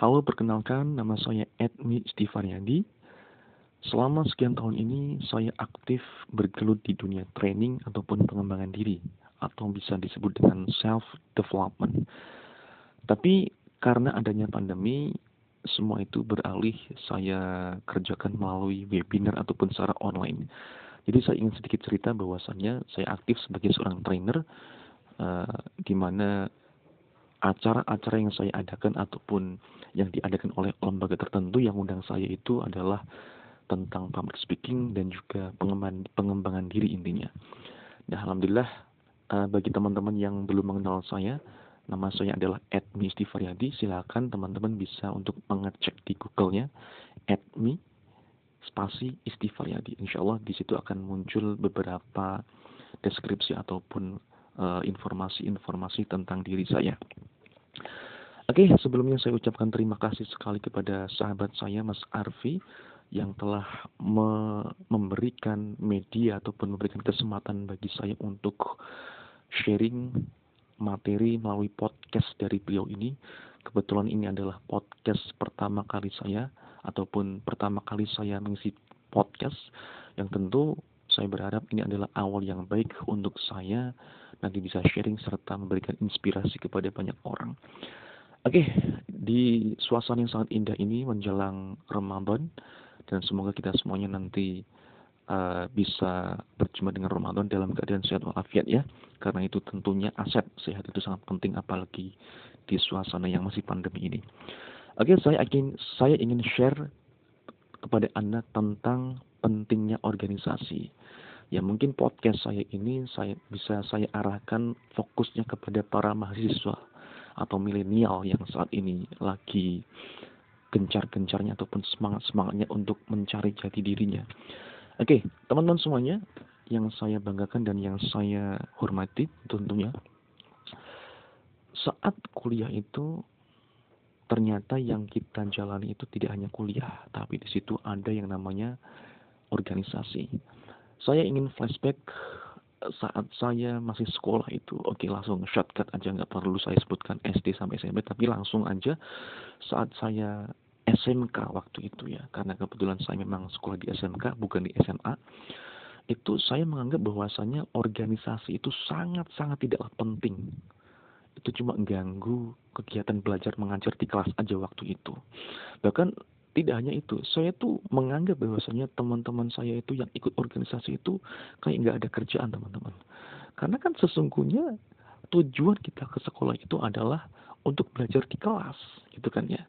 Halo, perkenalkan nama saya Edmi Stifaryadi. Selama sekian tahun ini saya aktif bergelut di dunia training ataupun pengembangan diri atau bisa disebut dengan self development. Tapi karena adanya pandemi, semua itu beralih saya kerjakan melalui webinar ataupun secara online. Jadi saya ingin sedikit cerita bahwasannya saya aktif sebagai seorang trainer uh, di mana acara-acara yang saya adakan ataupun yang diadakan oleh lembaga tertentu yang undang saya itu adalah tentang public speaking dan juga pengembangan, pengembangan diri intinya. Nah, alhamdulillah uh, bagi teman-teman yang belum mengenal saya, nama saya adalah Edmi Stifaryadi. Silakan teman-teman bisa untuk mengecek di Google-nya Edmi spasi Istifaryadi. Insya Allah di situ akan muncul beberapa deskripsi ataupun eh, informasi-informasi uh, tentang diri saya. Oke, sebelumnya saya ucapkan terima kasih sekali kepada sahabat saya Mas Arfi yang telah me memberikan media ataupun memberikan kesempatan bagi saya untuk sharing materi melalui podcast dari beliau ini. Kebetulan ini adalah podcast pertama kali saya ataupun pertama kali saya mengisi podcast yang tentu saya berharap ini adalah awal yang baik untuk saya nanti bisa sharing serta memberikan inspirasi kepada banyak orang. Oke, di suasana yang sangat indah ini menjelang Ramadan, dan semoga kita semuanya nanti uh, bisa berjumpa dengan Ramadan dalam keadaan sehat walafiat ya. Karena itu tentunya aset sehat itu sangat penting apalagi di suasana yang masih pandemi ini. Oke saya ingin saya ingin share kepada anda tentang pentingnya organisasi. Ya mungkin podcast saya ini saya bisa saya arahkan fokusnya kepada para mahasiswa atau milenial yang saat ini lagi gencar-gencarnya ataupun semangat-semangatnya untuk mencari jati dirinya. Oke, teman-teman semuanya yang saya banggakan dan yang saya hormati tentunya saat kuliah itu ternyata yang kita jalani itu tidak hanya kuliah, tapi di situ ada yang namanya organisasi. Saya ingin flashback saat saya masih sekolah itu, oke langsung shortcut aja nggak perlu saya sebutkan SD sampai SMP, tapi langsung aja saat saya SMK waktu itu ya karena kebetulan saya memang sekolah di SMK bukan di SMA itu saya menganggap bahwasanya organisasi itu sangat-sangat tidaklah penting. Itu cuma ganggu kegiatan belajar mengajar di kelas aja waktu itu. Bahkan tidak hanya itu saya tuh menganggap bahwasanya teman-teman saya itu yang ikut organisasi itu kayak nggak ada kerjaan teman-teman karena kan sesungguhnya tujuan kita ke sekolah itu adalah untuk belajar di kelas gitu kan ya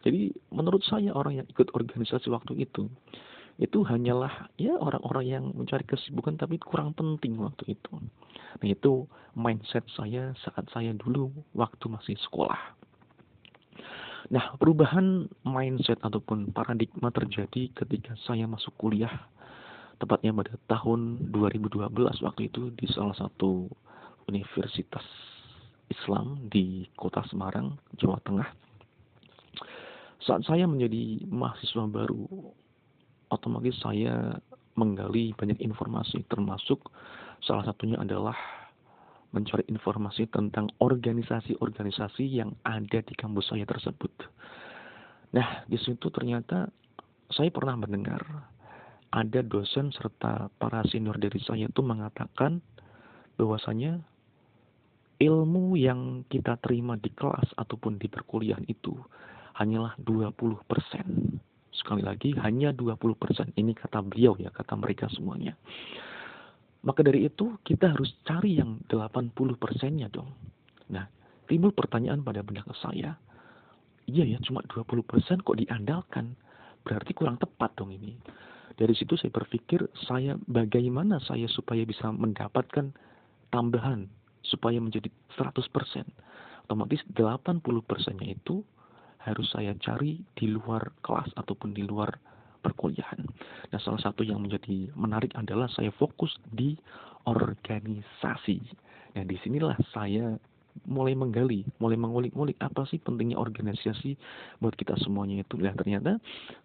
jadi menurut saya orang yang ikut organisasi waktu itu itu hanyalah ya orang-orang yang mencari kesibukan tapi kurang penting waktu itu. Nah itu mindset saya saat saya dulu waktu masih sekolah. Nah perubahan mindset ataupun paradigma terjadi ketika saya masuk kuliah tepatnya pada tahun 2012 waktu itu di salah satu universitas Islam di kota Semarang, Jawa Tengah. Saat saya menjadi mahasiswa baru, otomatis saya menggali banyak informasi, termasuk salah satunya adalah mencari informasi tentang organisasi-organisasi yang ada di kampus saya tersebut. Nah, di situ ternyata saya pernah mendengar ada dosen serta para senior dari saya itu mengatakan bahwasanya ilmu yang kita terima di kelas ataupun di perkuliahan itu hanyalah 20%. Sekali lagi, hanya 20%. Ini kata beliau ya, kata mereka semuanya. Maka dari itu, kita harus cari yang 80%-nya dong. Nah, timbul pertanyaan pada benak saya. Iya ya, cuma 20% kok diandalkan. Berarti kurang tepat dong ini. Dari situ saya berpikir, saya bagaimana saya supaya bisa mendapatkan tambahan supaya menjadi 100%. Otomatis 80%-nya itu harus saya cari di luar kelas ataupun di luar perkuliahan. Nah, salah satu yang menjadi menarik adalah saya fokus di organisasi. Nah, di sinilah saya mulai menggali, mulai mengulik-ngulik apa sih pentingnya organisasi buat kita semuanya itu. Nah, ternyata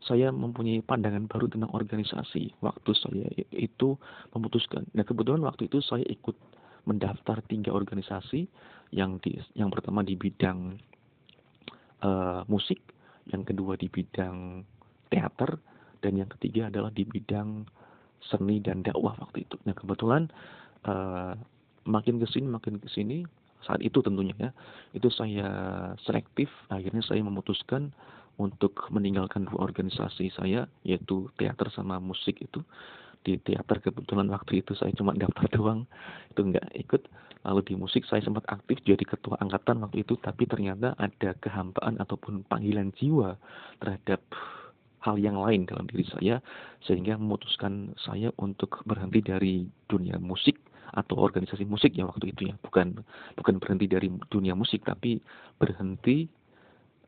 saya mempunyai pandangan baru tentang organisasi waktu saya itu memutuskan. Nah, kebetulan waktu itu saya ikut mendaftar tiga organisasi yang di yang pertama di bidang uh, musik, yang kedua di bidang teater, dan yang ketiga adalah di bidang seni dan dakwah waktu itu. Nah kebetulan uh, makin ke sini makin ke sini saat itu tentunya ya itu saya selektif. Akhirnya saya memutuskan untuk meninggalkan dua organisasi saya yaitu teater sama musik itu. Di teater kebetulan waktu itu saya cuma daftar doang itu nggak ikut. Lalu di musik saya sempat aktif jadi ketua angkatan waktu itu tapi ternyata ada kehampaan ataupun panggilan jiwa terhadap hal yang lain dalam diri saya sehingga memutuskan saya untuk berhenti dari dunia musik atau organisasi musik ya waktu itu ya. Bukan bukan berhenti dari dunia musik tapi berhenti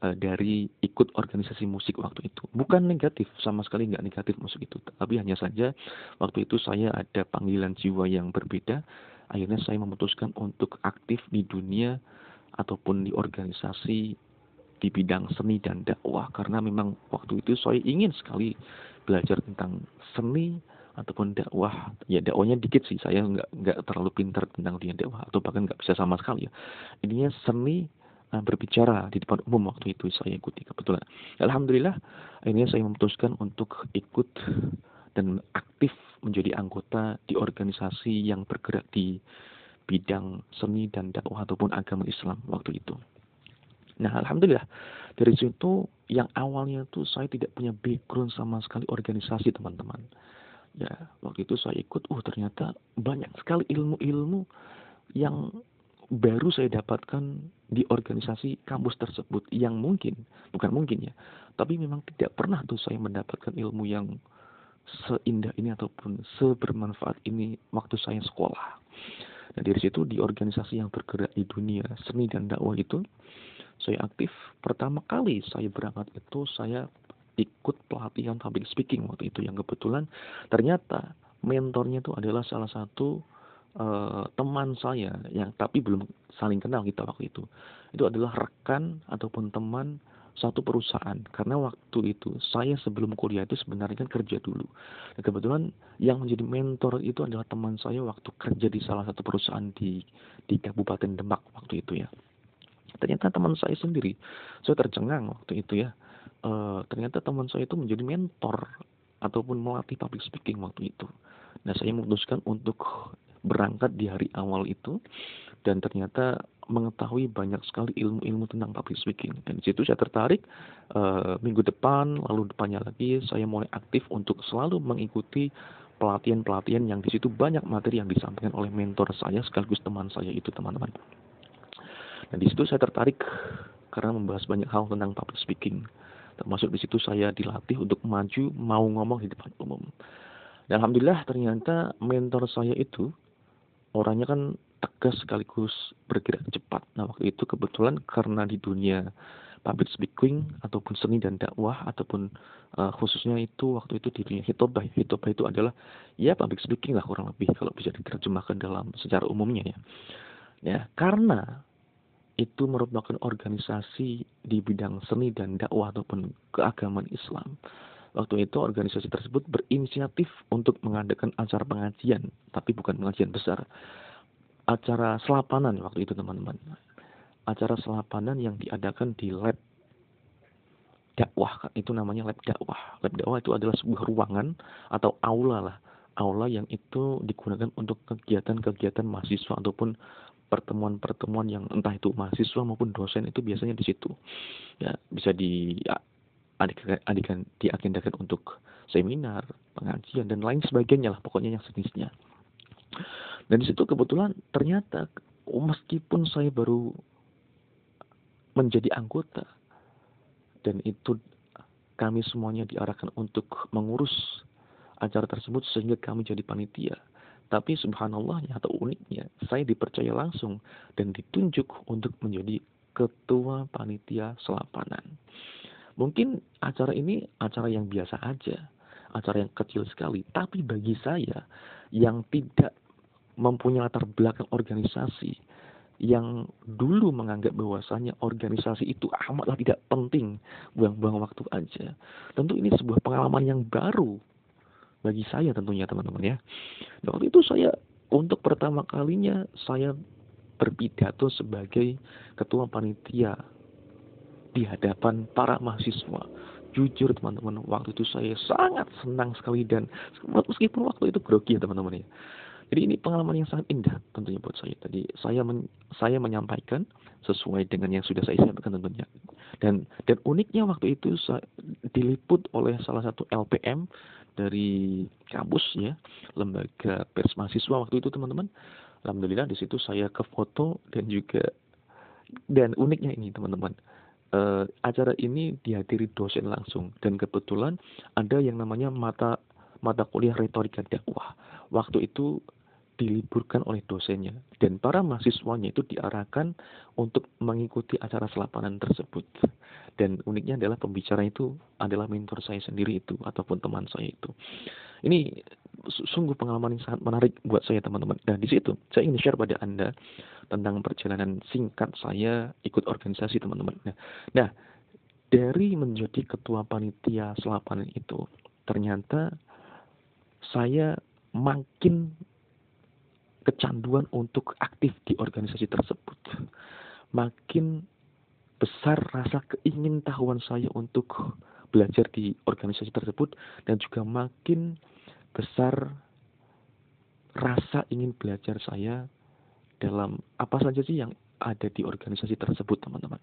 uh, dari ikut organisasi musik waktu itu. Bukan negatif sama sekali nggak negatif musik itu. Tapi hanya saja waktu itu saya ada panggilan jiwa yang berbeda. Akhirnya saya memutuskan untuk aktif di dunia ataupun di organisasi di bidang seni dan dakwah. Karena memang waktu itu saya ingin sekali belajar tentang seni ataupun dakwah. Ya dakwahnya dikit sih saya nggak nggak terlalu pintar tentang dunia dakwah atau bahkan nggak bisa sama sekali ya. Ininya seni uh, berbicara di depan umum waktu itu saya ikuti kebetulan. Alhamdulillah akhirnya saya memutuskan untuk ikut dan aktif menjadi anggota di organisasi yang bergerak di bidang seni dan dakwah ataupun agama Islam waktu itu. Nah, alhamdulillah. Dari situ yang awalnya tuh saya tidak punya background sama sekali organisasi teman-teman. Ya waktu itu saya ikut uh ternyata banyak sekali ilmu-ilmu yang baru saya dapatkan di organisasi kampus tersebut. Yang mungkin bukan mungkin ya tapi memang tidak pernah tuh saya mendapatkan ilmu yang seindah ini ataupun sebermanfaat ini waktu saya sekolah. Nah dari situ di organisasi yang bergerak di dunia seni dan dakwah itu saya aktif. Pertama kali saya berangkat itu saya ikut pelatihan public speaking waktu itu. Yang kebetulan ternyata mentornya itu adalah salah satu uh, teman saya yang tapi belum saling kenal kita waktu itu. Itu adalah rekan ataupun teman satu perusahaan. Karena waktu itu saya sebelum kuliah itu sebenarnya kan kerja dulu. Dan kebetulan yang menjadi mentor itu adalah teman saya waktu kerja di salah satu perusahaan di di Kabupaten Demak waktu itu ya. Ternyata teman saya sendiri saya tercengang waktu itu ya. Uh, ternyata teman saya itu menjadi mentor ataupun melatih public speaking waktu itu. Nah, saya memutuskan untuk berangkat di hari awal itu dan ternyata mengetahui banyak sekali ilmu-ilmu tentang public speaking. Dan di situ saya tertarik uh, minggu depan, lalu depannya lagi saya mulai aktif untuk selalu mengikuti pelatihan-pelatihan yang di situ banyak materi yang disampaikan oleh mentor saya sekaligus teman saya itu teman-teman. Dan di situ saya tertarik karena membahas banyak hal tentang public speaking termasuk di situ saya dilatih untuk maju mau ngomong di depan umum dan alhamdulillah ternyata mentor saya itu orangnya kan tegas sekaligus bergerak cepat nah waktu itu kebetulan karena di dunia public speaking ataupun seni dan dakwah ataupun uh, khususnya itu waktu itu di dunia hitobah hitobah itu adalah ya public speaking lah kurang lebih kalau bisa diterjemahkan dalam secara umumnya ya ya karena itu merupakan organisasi di bidang seni dan dakwah ataupun keagamaan Islam. Waktu itu organisasi tersebut berinisiatif untuk mengadakan acara pengajian, tapi bukan pengajian besar. Acara selapanan waktu itu teman-teman. Acara selapanan yang diadakan di lab dakwah, itu namanya lab dakwah. Lab dakwah itu adalah sebuah ruangan atau aula lah. Aula yang itu digunakan untuk kegiatan-kegiatan mahasiswa ataupun pertemuan-pertemuan yang entah itu mahasiswa maupun dosen itu biasanya di situ ya bisa di ya, adikan diagendakan untuk seminar pengajian dan lain sebagainya lah pokoknya yang sejenisnya dan di situ kebetulan ternyata meskipun saya baru menjadi anggota dan itu kami semuanya diarahkan untuk mengurus acara tersebut sehingga kami jadi panitia tapi subhanallahnya atau uniknya, saya dipercaya langsung dan ditunjuk untuk menjadi ketua panitia selapanan. Mungkin acara ini acara yang biasa aja, acara yang kecil sekali. Tapi bagi saya yang tidak mempunyai latar belakang organisasi, yang dulu menganggap bahwasanya organisasi itu amatlah tidak penting, buang-buang waktu aja. Tentu ini sebuah pengalaman yang baru bagi saya tentunya teman-teman ya. Dan waktu itu saya untuk pertama kalinya saya berpidato sebagai ketua panitia di hadapan para mahasiswa. Jujur teman-teman, waktu itu saya sangat senang sekali dan meskipun waktu itu grogi ya teman-teman ya. Jadi ini pengalaman yang sangat indah tentunya buat saya. Tadi saya men, saya menyampaikan sesuai dengan yang sudah saya sampaikan tentunya. Dan dan uniknya waktu itu saya diliput oleh salah satu LPM dari kampus ya, lembaga pers mahasiswa waktu itu teman-teman. Alhamdulillah di situ saya ke foto dan juga dan uniknya ini teman-teman uh, acara ini dihadiri dosen langsung dan kebetulan ada yang namanya mata mata kuliah retorika dakwah. Waktu itu diliburkan oleh dosennya dan para mahasiswanya itu diarahkan untuk mengikuti acara selapanan tersebut. Dan uniknya adalah pembicara itu adalah mentor saya sendiri itu ataupun teman saya itu. Ini sungguh pengalaman yang sangat menarik buat saya teman-teman. Dan di situ saya ingin share pada Anda tentang perjalanan singkat saya ikut organisasi teman-teman. Nah, nah dari menjadi ketua panitia selapanan itu ternyata saya makin kecanduan untuk aktif di organisasi tersebut. Makin besar rasa keingintahuan saya untuk belajar di organisasi tersebut dan juga makin besar rasa ingin belajar saya dalam apa saja sih yang ada di organisasi tersebut teman-teman.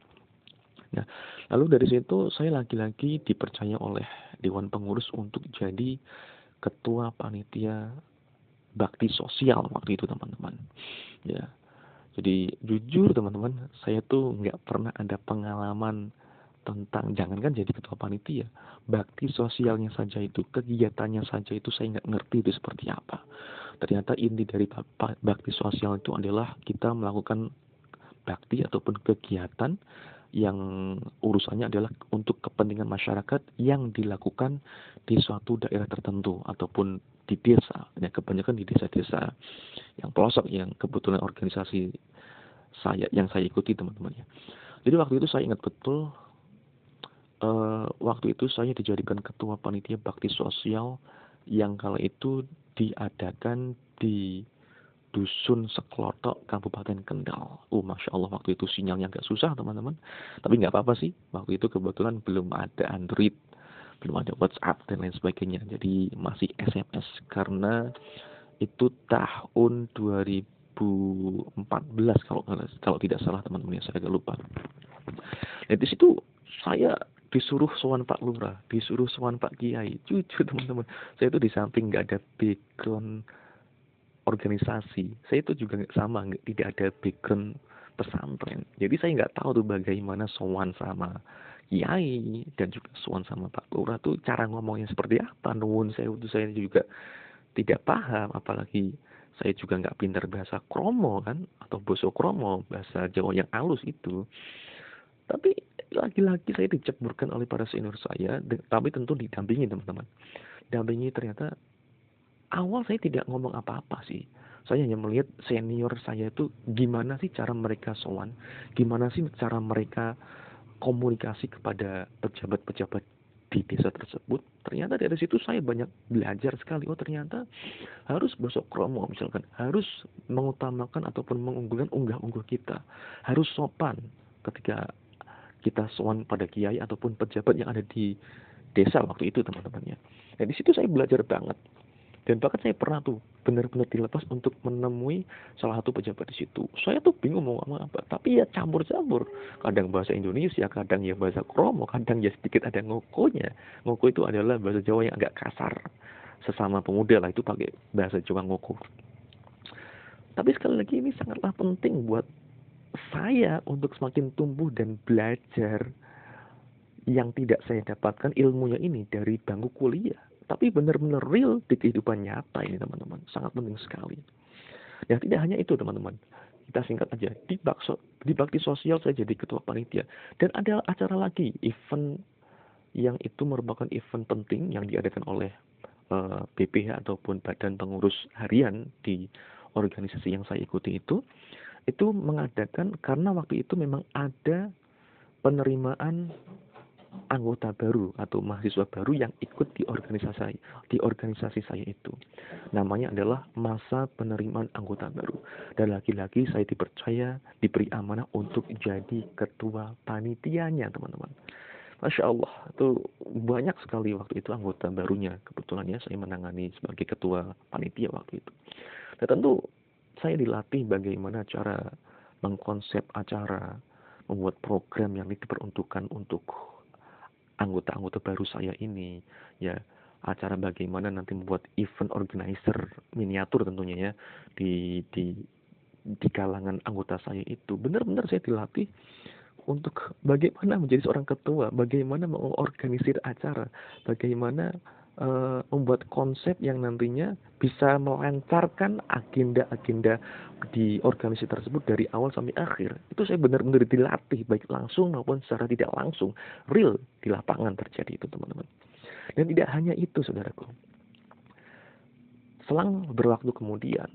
Nah, lalu dari situ saya lagi-lagi dipercaya oleh Dewan Pengurus untuk jadi ketua panitia bakti sosial waktu itu teman-teman. Ya. Jadi jujur teman-teman saya tuh nggak pernah ada pengalaman tentang jangankan jadi ketua panitia bakti sosialnya saja itu kegiatannya saja itu saya nggak ngerti itu seperti apa. Ternyata inti dari bakti sosial itu adalah kita melakukan bakti ataupun kegiatan yang urusannya adalah untuk kepentingan masyarakat yang dilakukan di suatu daerah tertentu ataupun di desa. Ya, kebanyakan di desa-desa yang pelosok yang kebetulan organisasi saya yang saya ikuti teman-teman ya. Jadi waktu itu saya ingat betul uh, waktu itu saya dijadikan ketua panitia bakti sosial yang kala itu diadakan di Dusun Seklotok, Kabupaten Kendal. Oh, Masya Allah, waktu itu sinyalnya agak susah, teman-teman. Tapi nggak apa-apa sih. Waktu itu kebetulan belum ada Android, belum ada WhatsApp, dan lain sebagainya. Jadi masih SMS. Karena itu tahun 2014, kalau kalau tidak salah, teman-teman. Saya agak lupa. Dan di situ saya disuruh sowan Pak Lurah, disuruh sowan Pak Kiai. Jujur teman-teman, saya itu di samping nggak ada background organisasi. Saya itu juga sama nggak tidak ada background pesantren. Jadi saya nggak tahu tuh bagaimana sowan sama kiai dan juga sowan sama pak lurah tuh cara ngomongnya seperti apa. Nuwun saya itu saya juga tidak paham. Apalagi saya juga nggak pintar bahasa kromo kan atau boso kromo bahasa jawa yang halus itu. Tapi lagi-lagi saya diceburkan oleh para senior saya tapi tentu didampingi teman-teman. Dampingi ternyata awal saya tidak ngomong apa-apa sih. Saya hanya melihat senior saya itu gimana sih cara mereka sowan, gimana sih cara mereka komunikasi kepada pejabat-pejabat di desa tersebut. Ternyata dari situ saya banyak belajar sekali. Oh ternyata harus besok kromo misalkan, harus mengutamakan ataupun mengunggulkan unggah-ungguh kita, harus sopan ketika kita sowan pada kiai ataupun pejabat yang ada di desa waktu itu teman-temannya. Dan di situ saya belajar banget dan bahkan saya pernah tuh benar-benar dilepas untuk menemui salah satu pejabat di situ. Saya tuh bingung mau ngomong apa, tapi ya campur-campur. Kadang bahasa Indonesia, kadang ya bahasa Kromo, kadang ya sedikit ada ngokonya. Ngoko itu adalah bahasa Jawa yang agak kasar. Sesama pemuda lah itu pakai bahasa Jawa ngoko. Tapi sekali lagi ini sangatlah penting buat saya untuk semakin tumbuh dan belajar yang tidak saya dapatkan ilmunya ini dari bangku kuliah tapi benar-benar real di kehidupan nyata ini teman-teman. Sangat penting sekali. Ya tidak hanya itu teman-teman. Kita singkat aja. Di bakso di bakti sosial saya jadi ketua panitia. Dan ada acara lagi event yang itu merupakan event penting yang diadakan oleh uh, eh, BPH ataupun badan pengurus harian di organisasi yang saya ikuti itu. Itu mengadakan karena waktu itu memang ada penerimaan anggota baru atau mahasiswa baru yang ikut di organisasi saya, di organisasi saya itu. Namanya adalah masa penerimaan anggota baru. Dan lagi-lagi saya dipercaya, diberi amanah untuk jadi ketua panitianya, teman-teman. Masya Allah, itu banyak sekali waktu itu anggota barunya. Kebetulan ya saya menangani sebagai ketua panitia waktu itu. Dan tentu saya dilatih bagaimana cara mengkonsep acara, membuat program yang diperuntukkan untuk anggota-anggota baru saya ini ya. Acara bagaimana nanti membuat event organizer miniatur tentunya ya di di di kalangan anggota saya itu. Benar-benar saya dilatih untuk bagaimana menjadi seorang ketua, bagaimana mengorganisir acara, bagaimana uh, membuat konsep yang nantinya bisa melancarkan agenda-agenda di organisasi tersebut dari awal sampai akhir. Itu saya benar-benar dilatih baik langsung maupun secara tidak langsung. Real di lapangan terjadi itu teman-teman. Dan tidak hanya itu saudaraku. Selang berwaktu kemudian,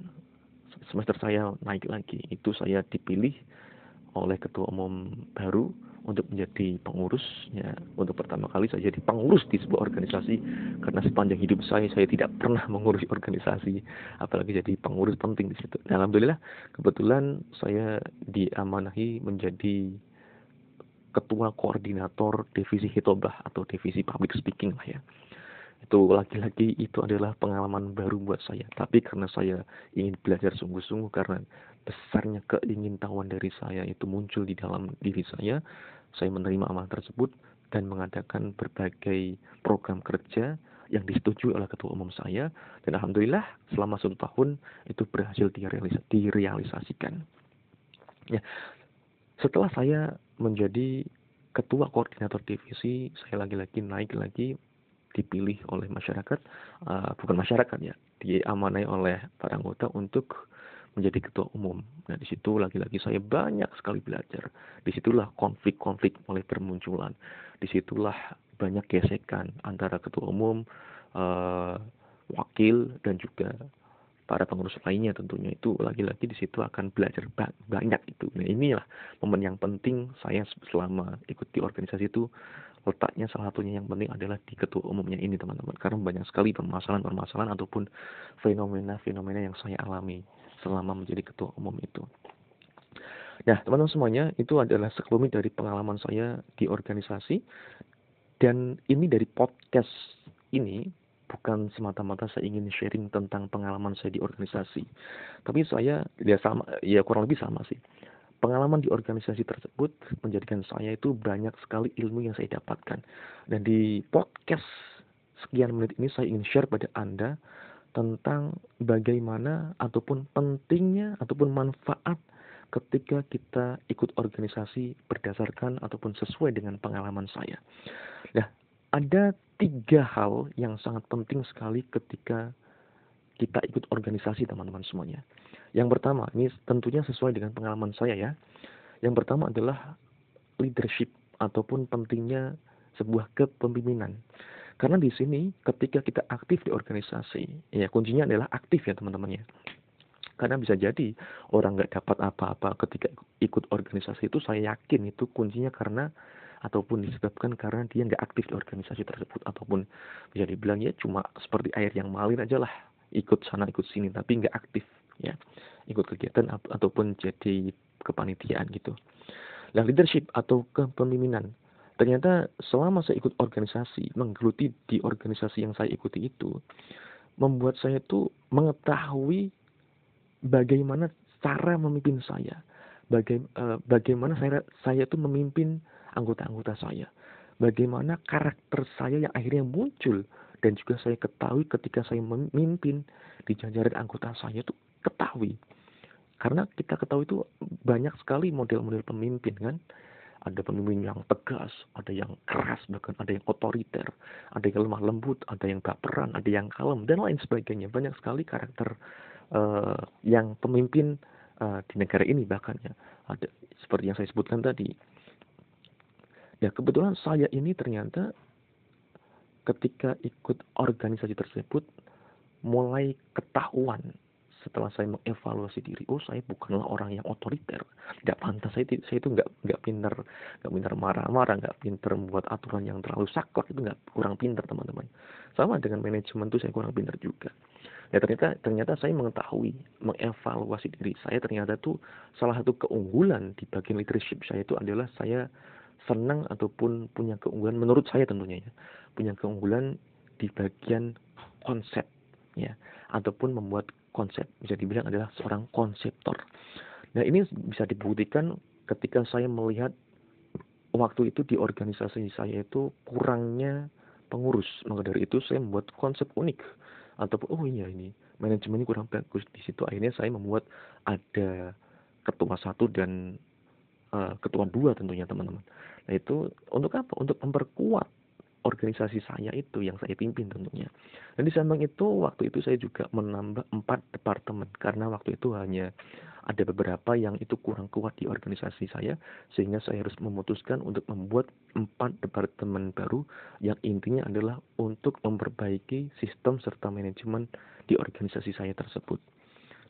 semester saya naik lagi, itu saya dipilih oleh ketua umum baru untuk menjadi pengurus ya untuk pertama kali saya jadi pengurus di sebuah organisasi. Karena sepanjang hidup saya saya tidak pernah mengurus organisasi apalagi jadi pengurus penting di situ. Dan alhamdulillah kebetulan saya diamanahi menjadi ketua koordinator divisi hitobah atau divisi public speaking lah ya. Itu lagi-lagi itu adalah pengalaman baru buat saya. Tapi karena saya ingin belajar sungguh-sungguh karena besarnya keingintahuan dari saya itu muncul di dalam diri saya saya menerima amanah tersebut dan mengadakan berbagai program kerja yang disetujui oleh ketua umum saya dan alhamdulillah selama satu tahun itu berhasil direalis direalisasikan. Ya, setelah saya menjadi ketua koordinator divisi, saya lagi-lagi naik lagi dipilih oleh masyarakat, uh, bukan masyarakat ya, diamanai oleh para anggota untuk menjadi ketua umum. Nah, di situ lagi-lagi saya banyak sekali belajar. Di situlah konflik-konflik mulai bermunculan. Di situlah banyak gesekan antara ketua umum, uh, wakil, dan juga para pengurus lainnya tentunya itu lagi-lagi di situ akan belajar banyak itu. Nah inilah momen yang penting saya selama ikut di organisasi itu letaknya salah satunya yang penting adalah di ketua umumnya ini teman-teman karena banyak sekali permasalahan-permasalahan ataupun fenomena-fenomena yang saya alami selama menjadi ketua umum itu. Nah, teman-teman semuanya, itu adalah sekelumit dari pengalaman saya di organisasi. Dan ini dari podcast ini bukan semata-mata saya ingin sharing tentang pengalaman saya di organisasi. Tapi saya ya sama ya kurang lebih sama sih. Pengalaman di organisasi tersebut menjadikan saya itu banyak sekali ilmu yang saya dapatkan. Dan di podcast sekian menit ini saya ingin share pada Anda tentang bagaimana ataupun pentingnya ataupun manfaat ketika kita ikut organisasi berdasarkan ataupun sesuai dengan pengalaman saya. Nah, ada tiga hal yang sangat penting sekali ketika kita ikut organisasi teman-teman semuanya. Yang pertama, ini tentunya sesuai dengan pengalaman saya ya. Yang pertama adalah leadership ataupun pentingnya sebuah kepemimpinan. Karena di sini ketika kita aktif di organisasi, ya kuncinya adalah aktif ya teman-teman ya. Karena bisa jadi orang nggak dapat apa-apa ketika ikut organisasi itu saya yakin itu kuncinya karena ataupun disebabkan karena dia nggak aktif di organisasi tersebut ataupun bisa dibilang ya cuma seperti air yang mengalir aja lah ikut sana ikut sini tapi nggak aktif ya ikut kegiatan ataupun jadi kepanitiaan gitu. Nah leadership atau kepemimpinan Ternyata selama saya ikut organisasi, menggeluti di organisasi yang saya ikuti itu, membuat saya itu mengetahui bagaimana cara memimpin saya, baga, uh, bagaimana saya saya itu memimpin anggota-anggota saya, bagaimana karakter saya yang akhirnya muncul dan juga saya ketahui ketika saya memimpin di jajaran anggota saya itu ketahui. Karena kita ketahui itu banyak sekali model-model pemimpin kan ada pemimpin yang tegas, ada yang keras, bahkan ada yang otoriter, ada yang lemah lembut, ada yang baperan, ada yang kalem, dan lain sebagainya. Banyak sekali karakter uh, yang pemimpin uh, di negara ini bahkan ya. Ada seperti yang saya sebutkan tadi. Ya kebetulan saya ini ternyata ketika ikut organisasi tersebut mulai ketahuan setelah saya mengevaluasi diri, oh saya bukanlah orang yang otoriter, tidak pantas saya, saya itu nggak nggak pinter, nggak pinter marah-marah, nggak pinter membuat aturan yang terlalu saklek itu nggak kurang pinter teman-teman. Sama dengan manajemen itu saya kurang pinter juga. Ya ternyata ternyata saya mengetahui, mengevaluasi diri saya ternyata tuh salah satu keunggulan di bagian leadership saya itu adalah saya senang ataupun punya keunggulan menurut saya tentunya ya, punya keunggulan di bagian konsep ya ataupun membuat konsep bisa dibilang adalah seorang konseptor. Nah ini bisa dibuktikan ketika saya melihat waktu itu di organisasi saya itu kurangnya pengurus. Maka dari itu saya membuat konsep unik ataupun oh iya ini manajemennya kurang bagus di situ akhirnya saya membuat ada ketua satu dan uh, ketua dua tentunya teman-teman. Nah itu untuk apa? Untuk memperkuat organisasi saya itu yang saya pimpin tentunya. Dan di samping itu waktu itu saya juga menambah empat departemen karena waktu itu hanya ada beberapa yang itu kurang kuat di organisasi saya sehingga saya harus memutuskan untuk membuat empat departemen baru yang intinya adalah untuk memperbaiki sistem serta manajemen di organisasi saya tersebut.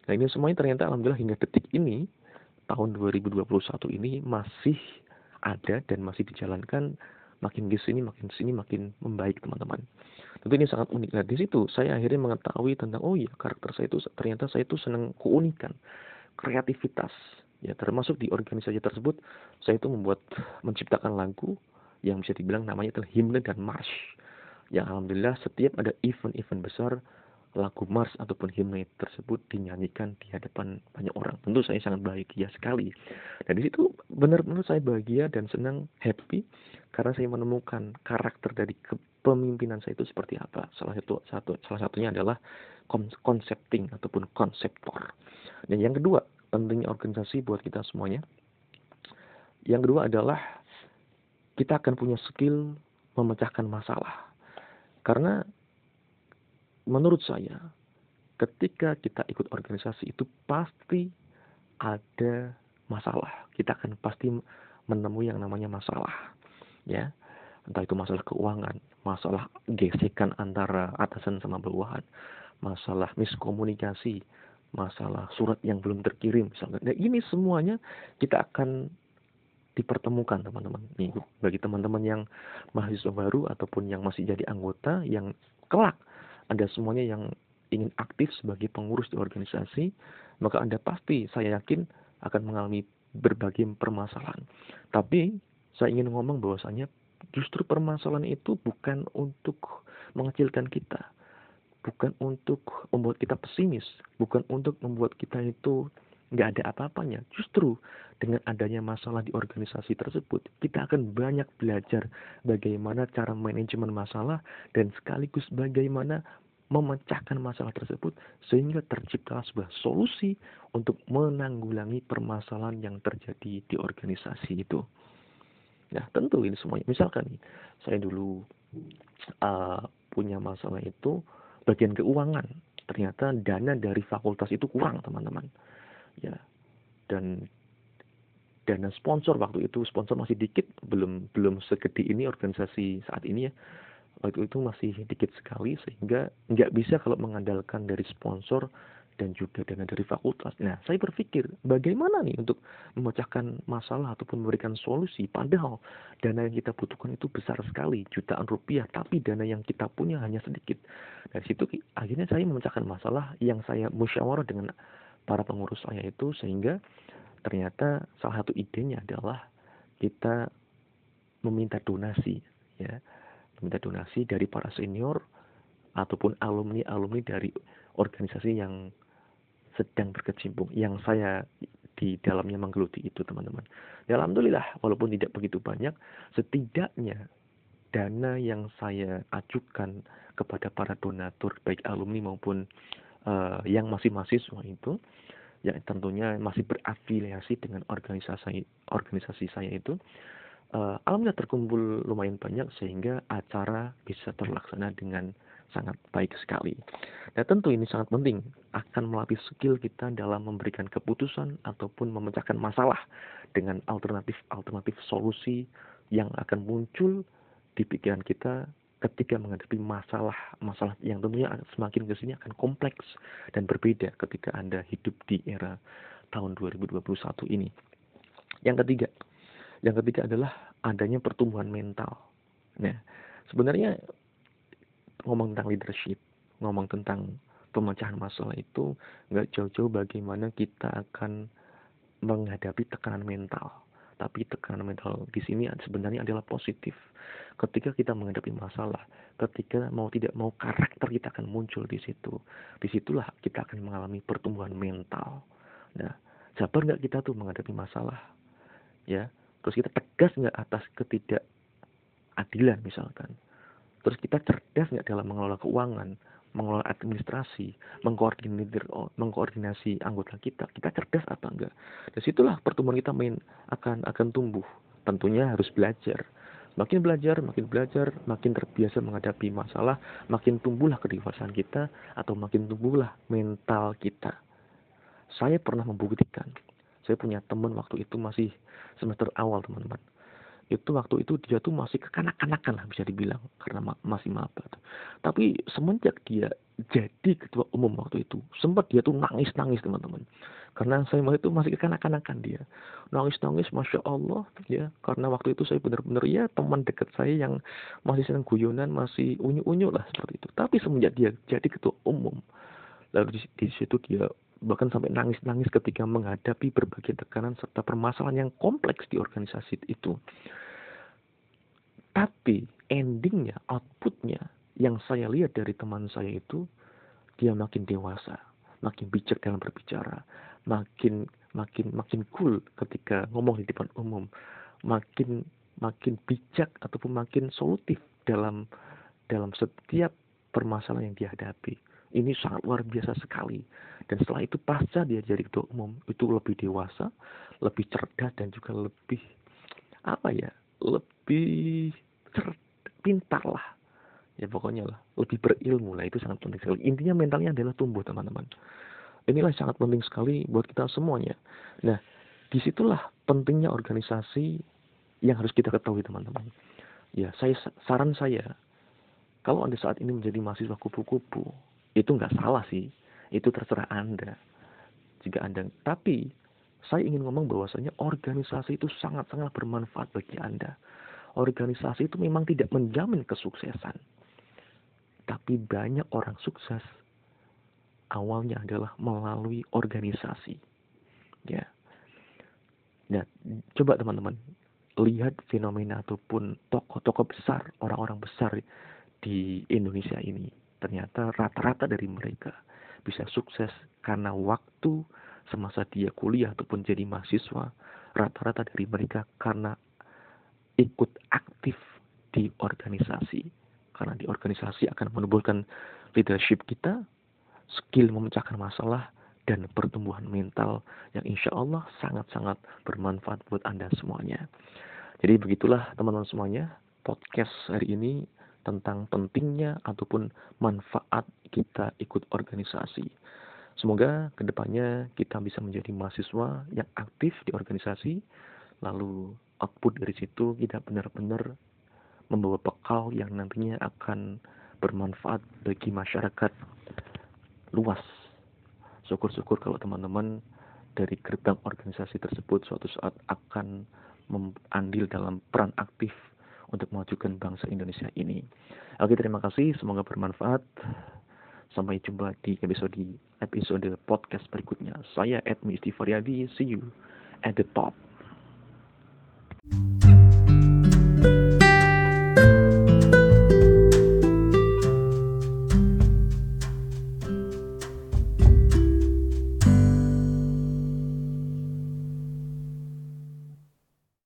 Nah ini semuanya ternyata alhamdulillah hingga detik ini tahun 2021 ini masih ada dan masih dijalankan makin di sini makin sini makin membaik teman-teman. Tentu ini sangat unik. Nah di situ saya akhirnya mengetahui tentang oh iya karakter saya itu ternyata saya itu senang keunikan kreativitas. Ya termasuk di organisasi tersebut saya itu membuat menciptakan lagu yang bisa dibilang namanya adalah himne dan march. Yang alhamdulillah setiap ada event-event besar lagu mars ataupun himne tersebut dinyanyikan di hadapan banyak orang tentu saya sangat bahagia sekali dan di situ benar-benar saya bahagia dan senang happy karena saya menemukan karakter dari kepemimpinan saya itu seperti apa. Salah satu satu salah satunya adalah konsepting ataupun konseptor. Dan yang kedua, pentingnya organisasi buat kita semuanya. Yang kedua adalah kita akan punya skill memecahkan masalah. Karena menurut saya ketika kita ikut organisasi itu pasti ada masalah. Kita akan pasti menemui yang namanya masalah ya entah itu masalah keuangan, masalah gesekan antara atasan sama bawahan, masalah miskomunikasi, masalah surat yang belum terkirim misalnya. Dan ini semuanya kita akan dipertemukan teman-teman. Nih bagi teman-teman yang mahasiswa baru ataupun yang masih jadi anggota yang kelak ada semuanya yang ingin aktif sebagai pengurus di organisasi, maka Anda pasti saya yakin akan mengalami berbagai permasalahan. Tapi saya ingin ngomong bahwasanya justru permasalahan itu bukan untuk mengecilkan kita, bukan untuk membuat kita pesimis, bukan untuk membuat kita itu nggak ada apa-apanya. Justru dengan adanya masalah di organisasi tersebut, kita akan banyak belajar bagaimana cara manajemen masalah dan sekaligus bagaimana memecahkan masalah tersebut sehingga tercipta sebuah solusi untuk menanggulangi permasalahan yang terjadi di organisasi itu. Nah, tentu ini semuanya. Misalkan nih, saya dulu uh, punya masalah itu bagian keuangan. Ternyata dana dari fakultas itu kurang, teman-teman. Ya. Dan dana sponsor waktu itu sponsor masih dikit, belum belum segede ini organisasi saat ini ya. Waktu itu masih dikit sekali sehingga nggak bisa kalau mengandalkan dari sponsor dan juga dana dari fakultas. Nah, saya berpikir bagaimana nih untuk memecahkan masalah ataupun memberikan solusi padahal dana yang kita butuhkan itu besar sekali, jutaan rupiah, tapi dana yang kita punya hanya sedikit. Dari situ akhirnya saya memecahkan masalah yang saya musyawarah dengan para pengurus saya itu sehingga ternyata salah satu idenya adalah kita meminta donasi ya meminta donasi dari para senior ataupun alumni-alumni dari organisasi yang sedang berkecimpung yang saya di dalamnya menggeluti itu teman-teman. Ya, Alhamdulillah walaupun tidak begitu banyak setidaknya dana yang saya ajukan kepada para donatur baik alumni maupun uh, yang masih mahasiswa itu ya tentunya masih berafiliasi dengan organisasi organisasi saya itu uh, alhamdulillah terkumpul lumayan banyak sehingga acara bisa terlaksana dengan sangat baik sekali. Nah tentu ini sangat penting akan melatih skill kita dalam memberikan keputusan ataupun memecahkan masalah dengan alternatif-alternatif solusi yang akan muncul di pikiran kita ketika menghadapi masalah-masalah yang tentunya semakin ke sini akan kompleks dan berbeda ketika Anda hidup di era tahun 2021 ini. Yang ketiga, yang ketiga adalah adanya pertumbuhan mental. Nah, sebenarnya ngomong tentang leadership, ngomong tentang pemecahan masalah itu nggak jauh-jauh bagaimana kita akan menghadapi tekanan mental tapi tekanan mental di sini sebenarnya adalah positif. Ketika kita menghadapi masalah, ketika mau tidak mau karakter kita akan muncul di situ. Di situlah kita akan mengalami pertumbuhan mental. Nah, sabar nggak kita tuh menghadapi masalah, ya. Terus kita tegas nggak atas ketidakadilan misalkan. Terus kita cerdas nggak dalam mengelola keuangan, mengelola administrasi, mengkoordinir, mengkoordinasi anggota kita, kita cerdas apa enggak? Dari situlah pertumbuhan kita main akan akan tumbuh. Tentunya harus belajar. Makin belajar, makin belajar, makin terbiasa menghadapi masalah, makin tumbuhlah kedewasaan kita atau makin tumbuhlah mental kita. Saya pernah membuktikan. Saya punya teman waktu itu masih semester awal, teman-teman itu waktu itu dia tuh masih kekanak-kanakan lah bisa dibilang karena ma masih maba. Tapi semenjak dia jadi ketua umum waktu itu, sempat dia tuh nangis-nangis teman-teman. Karena saya itu masih kekanak-kanakan dia. Nangis-nangis Masya Allah ya. Karena waktu itu saya benar-benar ya teman dekat saya yang masih senang guyonan, masih unyu-unyu lah seperti itu. Tapi semenjak dia jadi ketua umum, lalu di, di situ dia bahkan sampai nangis-nangis ketika menghadapi berbagai tekanan serta permasalahan yang kompleks di organisasi itu. Tapi endingnya, outputnya yang saya lihat dari teman saya itu dia makin dewasa, makin bijak dalam berbicara, makin makin makin cool ketika ngomong di depan umum, makin makin bijak ataupun makin solutif dalam dalam setiap permasalahan yang dihadapi. Ini sangat luar biasa sekali. Dan setelah itu pasca dia jadi ketua umum itu lebih dewasa, lebih cerdas dan juga lebih apa ya, lebih pintar lah. Ya pokoknya lah lebih berilmu lah itu sangat penting sekali. Intinya mentalnya adalah tumbuh teman-teman. Inilah sangat penting sekali buat kita semuanya. Nah di situlah pentingnya organisasi yang harus kita ketahui teman-teman. Ya saya saran saya kalau anda saat ini menjadi mahasiswa kupu-kupu itu nggak salah sih itu terserah anda jika anda tapi saya ingin ngomong bahwasanya organisasi itu sangat-sangat bermanfaat bagi anda organisasi itu memang tidak menjamin kesuksesan. Tapi banyak orang sukses awalnya adalah melalui organisasi. Ya. Nah, coba teman-teman lihat fenomena ataupun tokoh-tokoh besar, orang-orang besar di Indonesia ini. Ternyata rata-rata dari mereka bisa sukses karena waktu semasa dia kuliah ataupun jadi mahasiswa, rata-rata dari mereka karena ikut aktif di organisasi karena di organisasi akan menumbuhkan leadership kita, skill memecahkan masalah dan pertumbuhan mental yang insya Allah sangat-sangat bermanfaat buat Anda semuanya. Jadi begitulah teman-teman semuanya podcast hari ini tentang pentingnya ataupun manfaat kita ikut organisasi. Semoga ke depannya kita bisa menjadi mahasiswa yang aktif di organisasi, lalu output dari situ kita benar-benar membawa bekal yang nantinya akan bermanfaat bagi masyarakat luas. Syukur-syukur kalau teman-teman dari gerbang organisasi tersebut suatu saat akan mengambil dalam peran aktif untuk memajukan bangsa Indonesia ini. Oke, terima kasih. Semoga bermanfaat. Sampai jumpa di episode episode podcast berikutnya. Saya Edmi Istifaryadi. See you at the top.